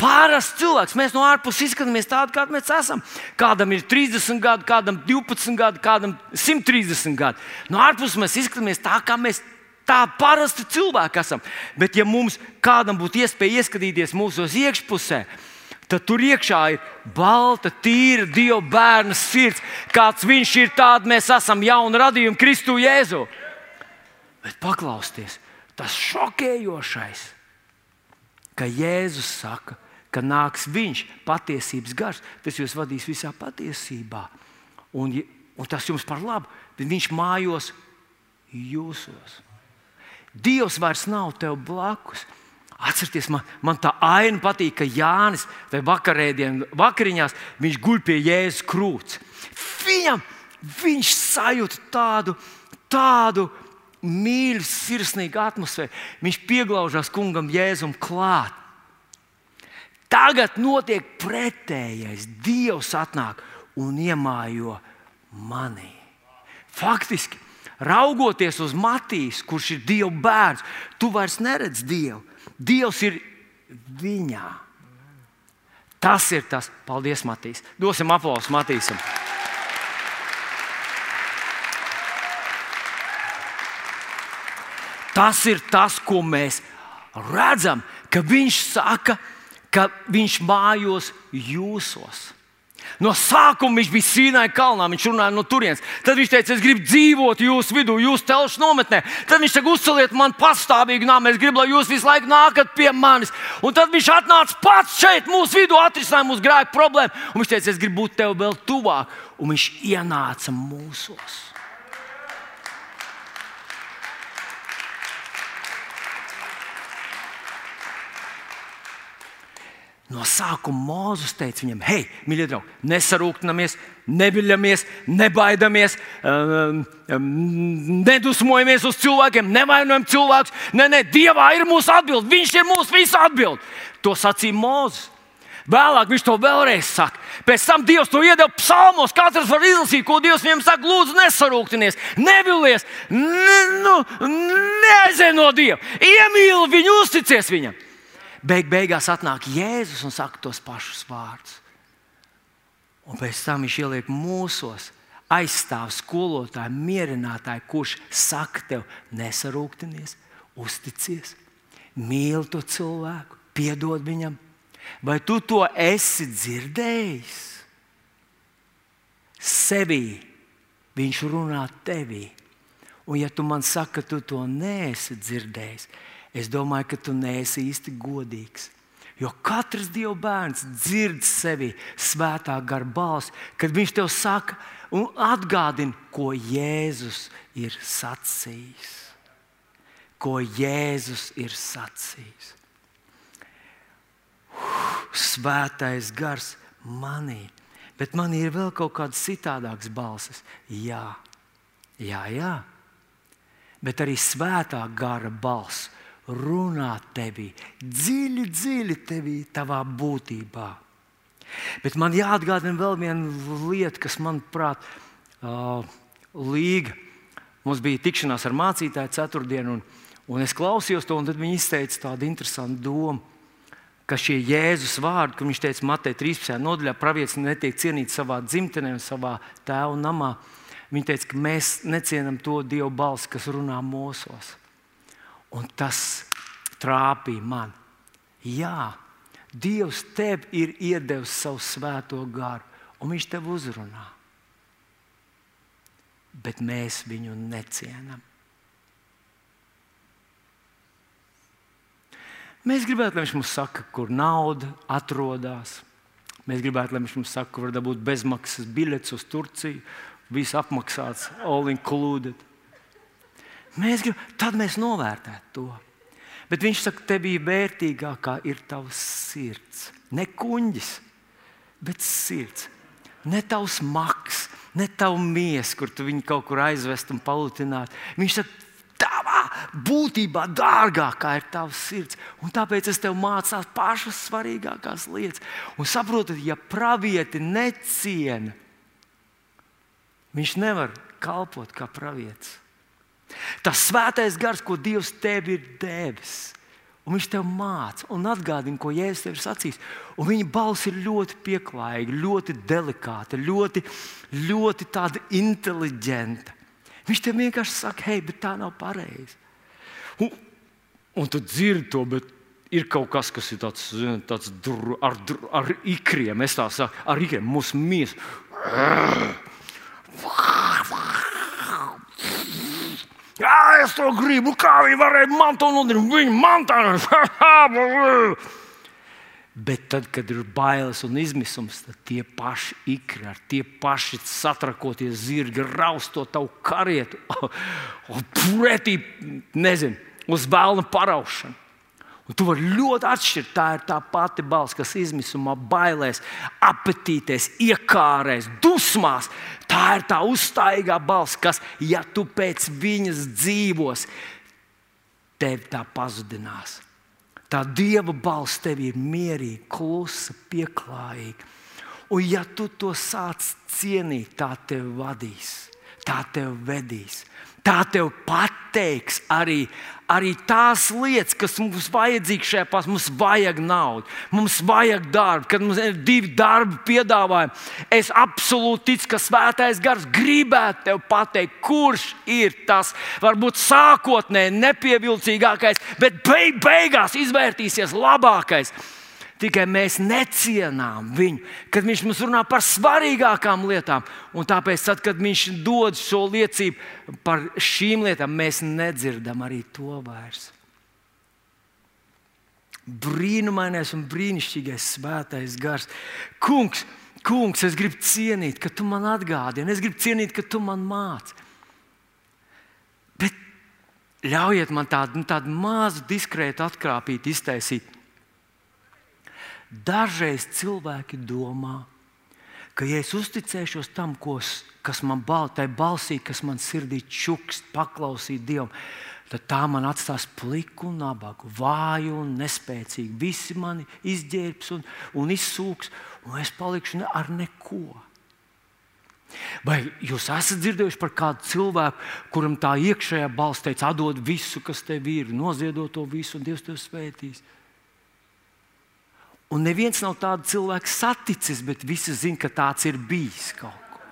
Pārāsts cilvēks. Mēs no ārpuses izskatāmies tādi, kādi mēs esam. Kādam ir 30 gadi, kādam 12 gadi, kādam 130 gadi. No ārpuses mēs izskatāmies tā, kā mēs tā parasti cilvēki esam. Bet, ja mums kādam būtu iespēja ieskatīties mūsu iekšpusē, tad tur iekšā ir balta, tīra Dieva bērna sirds. Kāds viņš ir, tāds mēs esam jauni radījumi Kristu Jēzu. Bet paklausieties, tas šokējošais, ka Jēzus saka, ka nāks viņš, patiesības gars, tas jūs vadīs visā patiesībā. Un, un tas jums par labu, bet viņš mājos jūsos. Dievs vairs nav tev blakus. Atcerieties, man, man tā aina patīk, ka Jānis vai vakariņās viņš guļ pie Jēzus krūts. Viņam viņš sajūta tādu, tādu mīļu, sirsnīgu atmosfēru. Viņš pieglaužās kungam Jēzum klāt. Tagad notiek pretējais. Dievs atnāk un iemājo manī. Faktiski, raugoties uz Matīs, kurš ir Dieva bērns, tu vairs neredz Dievu. Dievs ir viņā. Tas ir tas. Paldies, Matīs. Dosim aplausu Matīsam. Tas ir tas, ko mēs redzam, ka viņš saka, ka viņš mājos jūsos. No sākuma viņš bija Sīnai kalnā, viņš runāja no turienes. Tad viņš teica, es gribu dzīvot jūsu vidū, jūsu telšu nometnē. Tad viņš teica, uzceliet man pastāvīgi nāmu, es gribu, lai jūs visu laiku nākat pie manis. Un tad viņš atnāca pats šeit, mūsu vidū, atrisināja mūsu grēku problēmu. Un viņš teica, es gribu būt tev vēl tuvāk. Un viņš ienāca mūsos. No sākuma Mozus teica viņam, hei, mīļie draugi, nesarūktinamies, neviļamies, nebaidamies, um, um, nedusmojamies uz cilvēkiem, nevainojam cilvēkus. Nē, nē, Dievā ir mūsu atbilde, Viņš ir mūsu visu atbilde. To sacīja Mozus. Vēlāk viņš to vēlreiz saka. Pēc tam Dievs to iedeva psalmos. Katrs var izlasīt, ko Dievs viņam saka. Lūdzu, nesarūktinies, nevilies, ne, nu, neaizej no Dieva. Iemīli viņu, uzticies viņam beig beigās atnāk Jēzus un saka tos pašus vārdus. Un pēc tam viņš ieliek mūsos, aizstāv skolotāju, mierinātāju, kurš saka tev, nesarūktinies, uzticies, mīli to cilvēku, piedod viņam. Vai tu to esi dzirdējis? Sevī viņš runā tevī. Un, ja tu man saki, ka tu to neesi dzirdējis, es domāju, ka tu neesi īsti godīgs. Jo katrs Dieva bērns dzird sevi svētā gara balsi, kad viņš tev saka un atgādina, ko Jēzus ir sacījis. Ko Jēzus ir sacījis. Svētais gars manī, bet man ir vēl kaut kādas citādākas balsis. Jā, jā, jā. bet arī svētā gara balss runā tevī, dziļi, dziļi tevī, tavā būtībā. Bet man jāatgādina vēl viena lieta, kas manuprāt, uh, līga. Mums bija tikšanās ar mācītāju ceturtdienu, un, un es klausījos to, un viņi izteica tādu interesantu domu. Ka šie Jēzus vārdi, kur viņš teica, Matei 13. nodaļā, pravietis netiek cienīts savā dzimtenē un savā tēva namā. Viņš teica, ka mēs necienam to Dieva balsi, kas runā mūsos. Un tas trāpīja man. Jā, Dievs tev ir iedevis savu svēto garu, un Viņš tev uzrunā. Bet mēs viņu necienam. Mēs gribētu, lai viņš mums saka, kur nauda atrodas. Mēs gribētu, lai viņš mums saka, kur var dabūt bezmaksas biļetes uz Turciju, viss apmaksāts, all included. Mēs gribam, tad mēs novērtētu to. Bet viņš saka, tev bija vērtīgākā ir tavs sirds. Ne kuģis, bet sirds. Ne tavs maks, ne tavs miesa, kur tu viņu kaut kur aizvest un palutinātu. Viņš saka, tavā būtībā dārgākā ir tavs sirds. Un tāpēc es tev mācās pašas svarīgākās lietas. Un saprotat, ja pravieti neciena, viņš nevar kalpot kā pravietis. Tas svētais gars, ko Dievs tev ir devis. Un viņš tev māca un atgādina, ko Jēzus tev ir sacījis. Un viņa balss ir ļoti pieklājīga, ļoti delikāta, ļoti, ļoti inteliģenta. Viņš tev vienkārši saka, hei, bet tā nav pareizi. Un, un tu dzirdi to, bet ir kaut kas, kas ir tāds, tāds dru, ar, ar ikriem. Es tā saku, ar ikriem mūsu miesu. Jā, es to gribu. Kā viņi varēja man to nodarīt? Viņi man tā. Bet tad, kad ir bailes un izmisums, tad tie paši ikri, tie paši satrakotie zirgi, rausto tavu karietu, pretī, nezinu, uz bēlna paraušanu. Un tu vari ļoti atšķirt. Tā ir tā pati balss, kas izmisumā, bailēs, apetītēs, iekārēs, dusmās. Tā ir tā uzstājīgā balss, kas, ja tu pēc viņas dzīvos, tev tā pazudinās. Tā dieva balss tev ir mierīga, klusa, pieklājīga. Un, ja tu to sāc cienīt, tā tev vadīs, tā tev vedīs. Tā tev pateiks arī, arī tās lietas, kas mums vajadzīgas šajā pasaules. Mums vajag naudu, mums vajag darbu, kad mums ir divi darbi piedāvājumi. Es absolūti ticu, ka svētais gars gribētu tev pateikt, kurš ir tas varbūt sākotnēji nepievilcīgākais, bet beig beigās izvērtīsies labākais. Tikai mēs necienām viņu, kad viņš mums runā par svarīgākām lietām. Un tāpēc, tad, kad viņš dod šo liecību par šīm lietām, mēs nedzirdam arī to vairs. Brīnumainais un brīnišķīgais svētais gars. Kungs, kungs, es gribu cienīt, ka tu man atgādini, es gribu cienīt, ka tu man māci. Bet ļaujiet man tādu, nu, tādu mazu diskrētu atkrāpīt, iztaisīt. Dažreiz cilvēki domā, ka, ja es uzticēšos tam, ko, kas man baltai balsī, kas man sirdī čukst, paklausīt Dievam, tad tā man atstās pliku un nabagu, vāju un nespēcīgu. Visi mani izģērbs un, un izsūks, un es palikšu ne, ar neko. Vai jūs esat dzirdējuši par kādu cilvēku, kuram tā iekšējā balss teica, atdod visu, kas tev ir, noziedot to visu, un Dievs tev svētīs? Un neviens nav tāds cilvēks saticis, bet visi zina, ka tāds ir bijis kaut kur.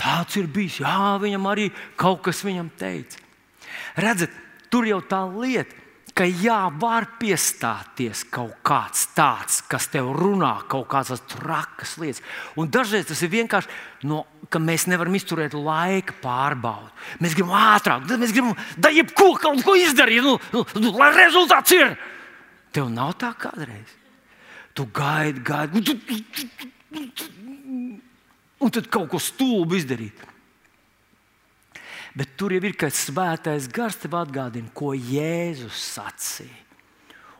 Tāds ir bijis. Jā, viņam arī kaut kas viņam teica. Redziet, tur jau tā lieta, ka jā, var piestāties kaut kāds tāds, kas tev runā kaut kādas trakas lietas. Un dažreiz tas ir vienkārši no, ka mēs nevaram izturēt laika pārbaudi. Mēs gribam ātrāk, mēs gribam darīt jebko, kaut ko izdarīt, nu, nu, nu, lai rezultāts ir. Tev nav tā kādreiz. Tu gaidi, gaidi, un, tu, un tad kaut ko stulbu izdarīt. Bet tur jau ir kāds svētais gars, tev atgādina, ko Jēzus sacīja.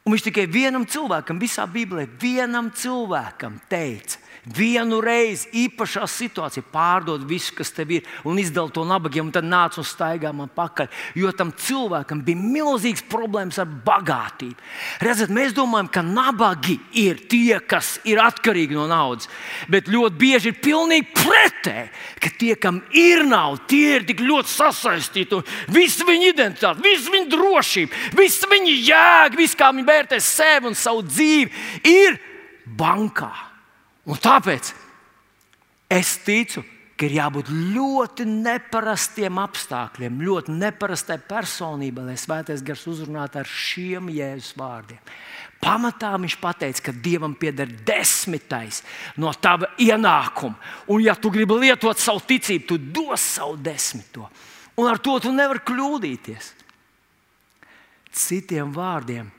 Un viņš tikai vienam cilvēkam, visā Bībelē, vienam cilvēkam teica, Vienu reizi īpašā situācijā pārdod visu, kas tev ir, un izdala to nabagiem, un tad nāc un staigā man pakaļ. Jo tam cilvēkam bija milzīgs problēmas ar bagātību. Redziet, mēs domājam, ka nabagi ir tie, kas ir atkarīgi no naudas. Bet ļoti bieži ir pilnīgi pretēji, ka tie, kam ir nauda, tie ir tik ļoti sasaistīti. Visu viņu identitāti, visu viņu drošību, visu viņu jēgu, visu kā viņi vērtē sevi un savu dzīvi, ir bankā. Un tāpēc es ticu, ka ir jābūt ļoti neparastiem apstākļiem, ļoti neparastai personībai, lai svētais gars uzrunātu ar šiem jēzus vārdiem. Pamatā viņš teica, ka dievam pieder desmitais no tava ienākuma. Un, ja tu gribi lietot savu ticību, tu dos savu desmito. Un ar to tu nevari kļūdīties. Citiem vārdiem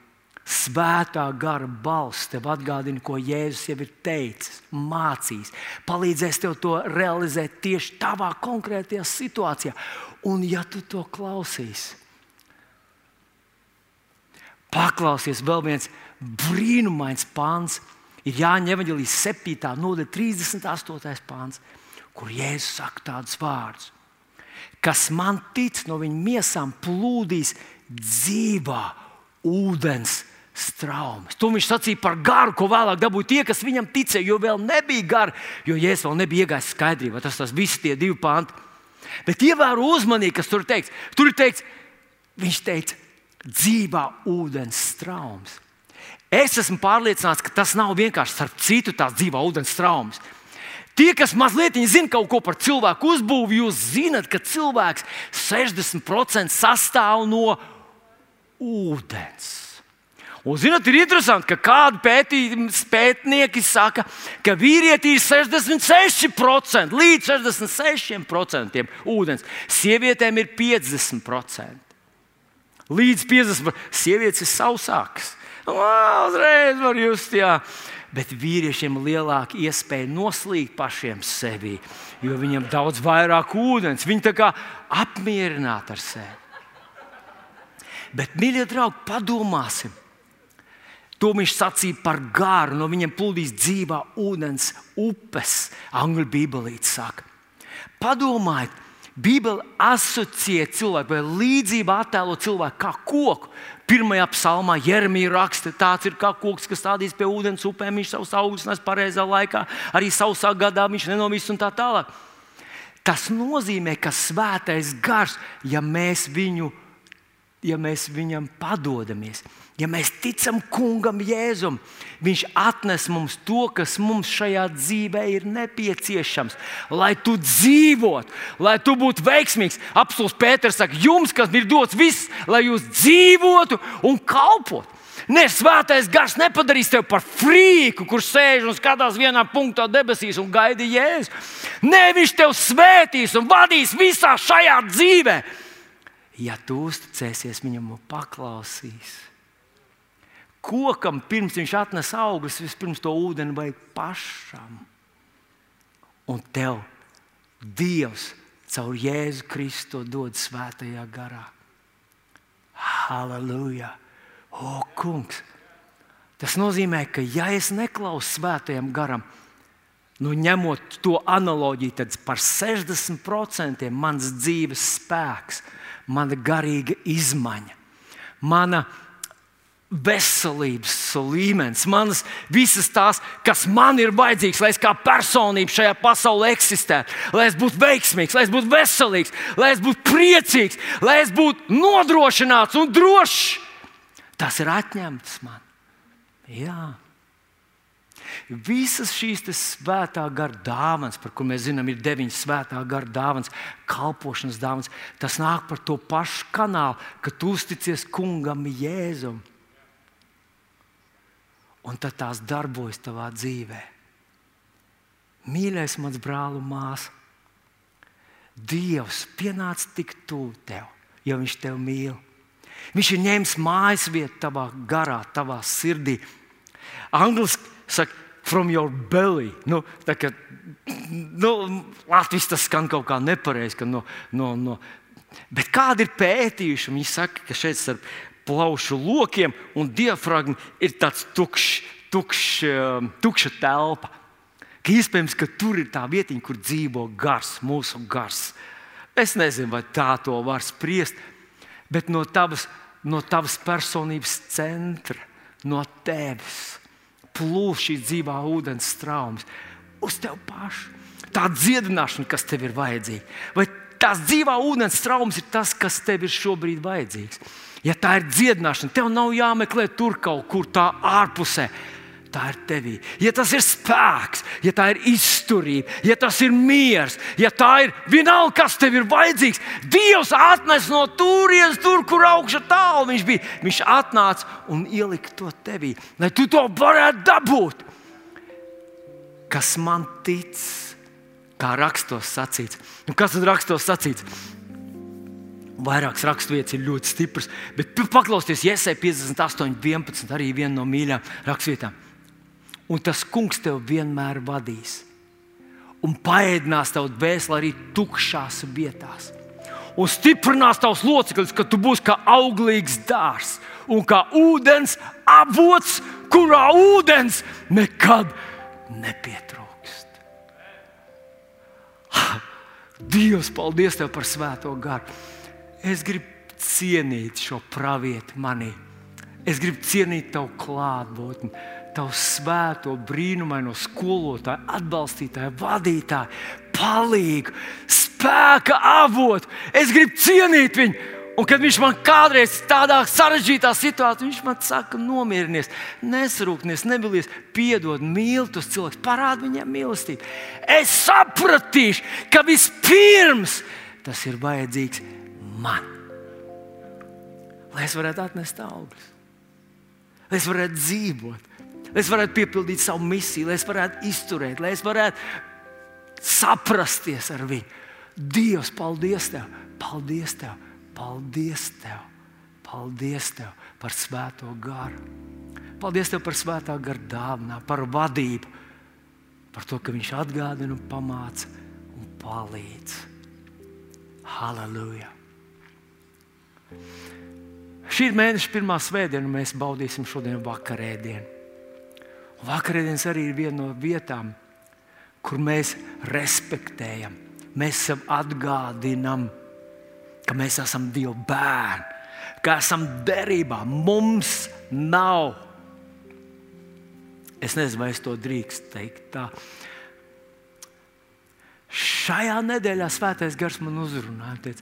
Svētā gara balss tev atgādina, ko Jēzus jau ir teicis, mācījis, palīdzēs tev to realizēt tieši tavā konkrētajā situācijā. Un, ja tu to klausīsi, paklausies vēl viens brīnumains pāns, ir Jāņa Evanģelijas 7. nodaļa, 38. pāns, kur Jēzus saka tādus vārdus: Kas man tic, no viņa miesām plūdīs dzīvā ūdens straumes. To viņš sacīja par garu, ko vēlāk dabūja tie, kas viņam ticēja, jo vēl nebija gara, jo Jēzus vēl nebija iegājis skaidrībā. Tas tas visi tie divi panti. Bet ievēro uzmanīgi, kas tur teikts. Tur ir teikts, viņš teica, dzīvā ūdens straumes. Es esmu pārliecināts, ka tas nav vienkārši starp citu tās dzīvā ūdens straumes. Tie, kas mazliet zina kaut ko par cilvēku uzbūvi, jūs zinat, ka cilvēks 60% sastāv no ūdens. Un, zinot, ir interesanti, ka kādi pētnieki saka, ka vīrietī ir 66% līdz 66% ūdens, sievietēm ir 50%. Līdz 50% sievietes ir sausākas. Uzreiz var just, jā. Bet vīriešiem ir lielāka iespēja noslīgt pašiem sevi, jo viņiem ir daudz vairāk ūdens. Viņi tā kā apmierināti ar sevi. Bet, mīļie draugi, padomāsim! To viņš sacīja par gāru, no viņiem plūdīs dzīvā ūdens upes. Angļu bībelīte saka. Padomājiet, Bībele asociē cilvēku vai līdzību attēlo cilvēku kā koku. Pirmajā psalmā Jeremija raksta, tāds ir kā koks, kas stādīs pie ūdens upēm. Viņš savus augļus nes pareizā laikā, arī sausā gadā viņš nenovīs un tā tālāk. Tas nozīmē, ka svētais gars, ja mēs, viņu, ja mēs viņam padodamies, Ja mēs ticam kungam Jēzum, viņš atnes mums to, kas mums šajā dzīvē ir nepieciešams, lai tu dzīvotu, lai tu būtu veiksmīgs. Apsolus Pēters saka, jums, kas ir dots viss, lai jūs dzīvotu un kalpotu. Nē, svētais gars nepadarīs tevi par frīku, kurš sēž un skatās vienā punktā debesīs un gaida jēzu. Nē, viņš tevi svētīs un vadīs visā šajā dzīvē. Ja tu uzticēsies viņam un paklausīsies kokam, pirms viņš atnes augļus, vispirms to ūdeni vajag pašam. Un tev Dievs caur Jēzu Kristu dod svētajā garā. Halleluja! O, kungs! Tas nozīmē, ka ja es neklausos svētajam garam, nu, ņemot to analoģiju, tad par 60% mans dzīves spēks, mana garīga izmaiņa, mana izmaiņa veselības līmenis, manas visas tās, kas man ir vajadzīgs, lai es kā personība šajā pasaulē eksistētu, lai es būtu veiksmīgs, lai es būtu veselīgs, lai es būtu priecīgs, lai es būtu nodrošināts un drošs. Tas ir atņemts man. Jā. Visas šīs svētā gara dāvanas, par kurām mēs zinām, ir deviņas svētā gara dāvanas, kalpošanas dāvanas, tas nāk par to pašu kanālu, ka tu uzticies kungam Jēzumam un tad tās darbojas tavā dzīvē. Mīļais, mans brāl un māsa, Dievs pienāca tik tuvu tev, jo Viņš tevi mīl. Viņš ir ņēmis mājas vietu tavā garā, tavā sirdī. Angliski saka, from your belly. Nu, kā, nu, Latvijas tas skan kaut kā nepareizi. No, no, no. Bet kādi ir pētījuši? Viņi saka, ka šeit starp plaušu lokiem, un diafragma ir tāds tukšs, tukš, um, tukša telpa. Ka iespējams, ka tur ir tā vieta, kur dzīvo gars, mūsu gars. Es nezinu, vai tā to var spriest, bet no tavas, no tavas personības centra, no tevis plūš šī dzīvā ūdens straumes uz tevi pašu. Tā dziedināšana, kas tev ir vajadzīga, vai tās dzīvā ūdens straumes ir tas, kas tev ir šobrīd vajadzīgs. Ja tā ir dziedināšana, tev nav jāmeklē tur kaut kur tā ārpusē. Tā ir tevī. Ja tas ir spēks, ja tā ir izturība, ja tas ir miers, ja tā ir vienalga, kas tev ir vajadzīgs, Dievs atnes no turienes, tur, kur augšā tālu viņš bija. Viņš atnāca un ielika to tevī, lai tu to varētu dabūt. Kas man tic, kā rakstos sacīts. Un kas tad rakstos sacīts? Vairākas raksturvietas ir ļoti stipras, bet paklausieties, Iesai 58, 11, arī viena no mīļākajām rakstvietām. Un tas kungs tev vienmēr vadīs un paēdinās tavu dvēseli arī tukšās vietās. Un stiprinās tavs loceklis, ka tu būsi kā auglīgs dārzs un kā ūdens avots, kurā ūdens nekad nepietrūkst. Dievs, paldies tev par svēto garu! Es gribu cienīt šo pravieti manī. Es gribu cienīt tavu klātbūtni, tavu svēto, brīnumaino skolotāju, atbalstītāju, vadītāju, palīgu, spēka avotu. Es gribu cienīt viņu. Un kad viņš man kādreiz tādā sarežģītā situācijā, viņš man saka, nomierinies, nesarūkties, nebilies, piedod, mīli tos cilvēkus, parādi viņiem mīlestību. Es sapratīšu, ka vispirms tas ir vajadzīgs man. Lai es varētu atnest augļus, lai es varētu dzīvot, lai es varētu piepildīt savu misiju, lai es varētu izturēt, lai es varētu saprasties ar viņu. Dievs, paldies Tev! Paldies Tev! Paldies Tev! Paldies Tev par svēto garu! Paldies Tev par svētā gara dāvanu, par vadību, par to, ka Viņš atgādina, un pamāca un palīdz. Halleluja! Šī ir mēneša pirmā svētdiena, un mēs baudīsim šodien vakarēdienu. Vakarēdienas arī ir viena no vietām, kur mēs respektējam, mēs sev atgādinām, ka mēs esam Dieva bērni, ka esam derībā. Mums nav. Es nezinu, vai es to drīkstu teikt. Tā. Šajā nedēļā svētais gars man uzrunāja.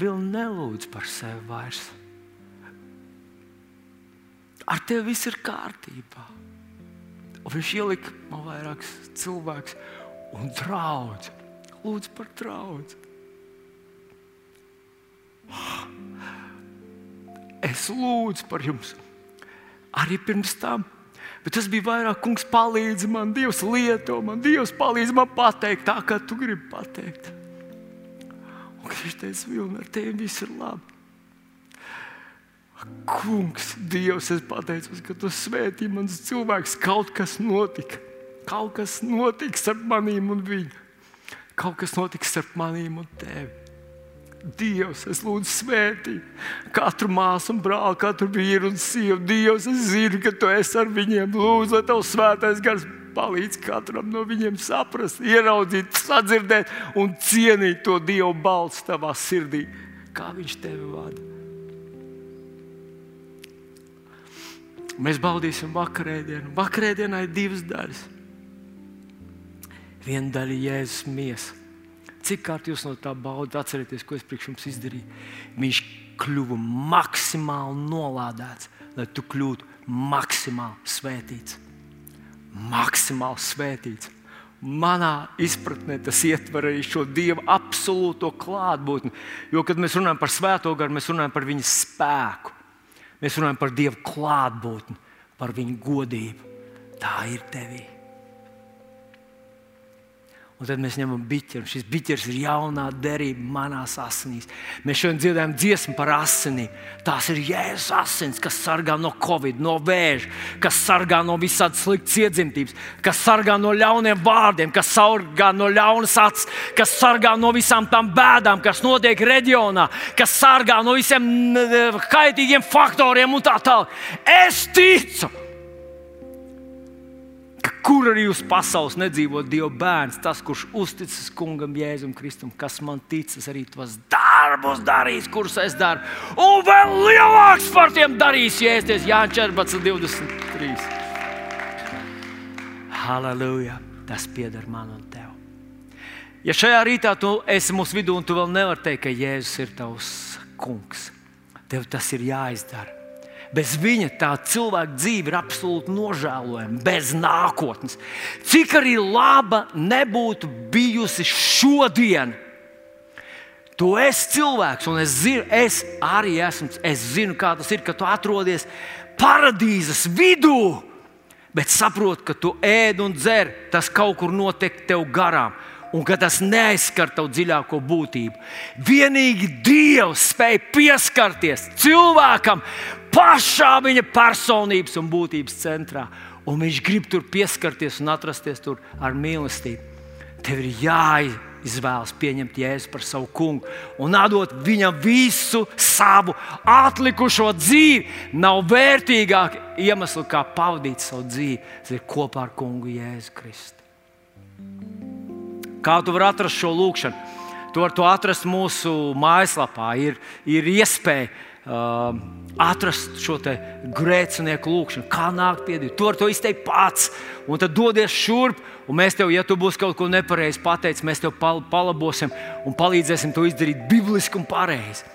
Vēl nelūdz par sevi vairs. Ar tevi viss ir kārtībā. Un viņš ielika man vairākus cilvēkus un draudz. Lūdzu par draudz. Es lūdzu par jums arī pirms tam. Bet tas bija vairāk, kungs, palīdzi man, Dievs lieto man, Dievs palīdz man pateikt tā, kā tu gribi pateikt. Un viņš teica, Vilni, ar tevi viss ir labi. Kungs, Dievs, es pateicos, ka tu svētī mans cilvēks. Kaut kas notika. Kaut kas notiks ar maniem un viņu. Kaut kas notiks ar maniem un tevi. Dievs, es lūdzu, svētī katru māsu un brāli, katru vīru un sievu. Dievs, es zinu, ka tu esi ar viņiem. Lūdzu, lai tavs svētais gars palīdz katram no viņiem saprast, ieraudzīt, sadzirdēt un cienīt to Dieva balstu tavā sirdī, kā viņš tevi vada. Mēs baudīsim vakarēdienu. Vakarēdienā ir divas daļas. Viena daļa ir Jēzus miesa Cik kārt jūs no tā baudat, atcerieties, ko es priekš jums izdarīju? Viņš kļuva maksimāli nolādēts, lai tu kļūtu maksimāli svētīts. Maksimāli svētīts. Manā izpratnē tas ietver arī šo Dieva absolūto klātbūtni. Jo, kad mēs runājam par svēto garu, mēs runājam par viņa spēku. Mēs runājam par Dieva klātbūtni, par viņa godību. Tā ir tevī. Un tad mēs ņemam biķeru. Šis biķers ir jaunā derība manās asinīs. Mēs šodien dzirdējām dziesmu par asinīm. Tās ir jēzus asins, kas sargā no covid, no vēža, kas sargā no visādas sliktas iedzimtības, kas sargā no ļauniem vārdiem, kas sargā no ļaunas acis, kas sargā no visām tām bēdām, kas notiek reģionā, kas sargā no visiem kaitīgiem faktoriem un tā tālāk. Es ticu! Kur arī uz pasaules nedzīvo Dieva bērns, tas, kurš uzticas kungam, Jēzum Kristum, kas man ticas, arī tos darbus darīs, kurus es daru. Un vēl lielāks par tiem darīs, jēsties Jānis 14, 23. Halleluja! Tas pieder man un tev. Ja šajā rītā tu esi mūsu vidū un tu vēl nevari teikt, ka Jēzus ir tavs kungs, tev tas ir jāizdara. Bez viņa tā cilvēka dzīve ir absolūti nožēlojama, bez nākotnes. Cik arī laba nebūtu bijusi šodien, tu esi cilvēks, un es zinu, es arī esmu. Es zinu, kā tas ir, kad tu atrodies paradīzes vidū, bet saproti, ka tu ēd un dzer, tas kaut kur notiek tev garām un ka tas neaizskar tavu dziļāko būtību. Vienīgi Dievs spēj pieskarties cilvēkam pašā viņa personības un būtības centrā. Un viņš grib tur pieskarties un atrasties tur ar mīlestību. Tev ir jāizvēlas pieņemt Jēzu par savu kungu un atdot viņam visu savu atlikušo dzīvi. Nav vērtīgāk iemesls, kā pavadīt savu dzīvi, tas ir kopā ar kungu Jēzu Kristu. Kā tu vari atrast šo lūkšanu? To atrast mūsu mājaslapā. Ir, ir iespēja uh, atrast šo grēcinieku lūgšanu, kā nākt pie Dieva. Tu vari to izteikt pats, un tad dodies šurp. Un mēs tev, ja tu būsi kaut ko nepareizi pateicis, mēs tev pal palabosim un palīdzēsim to izdarīt bibliski un pareizi.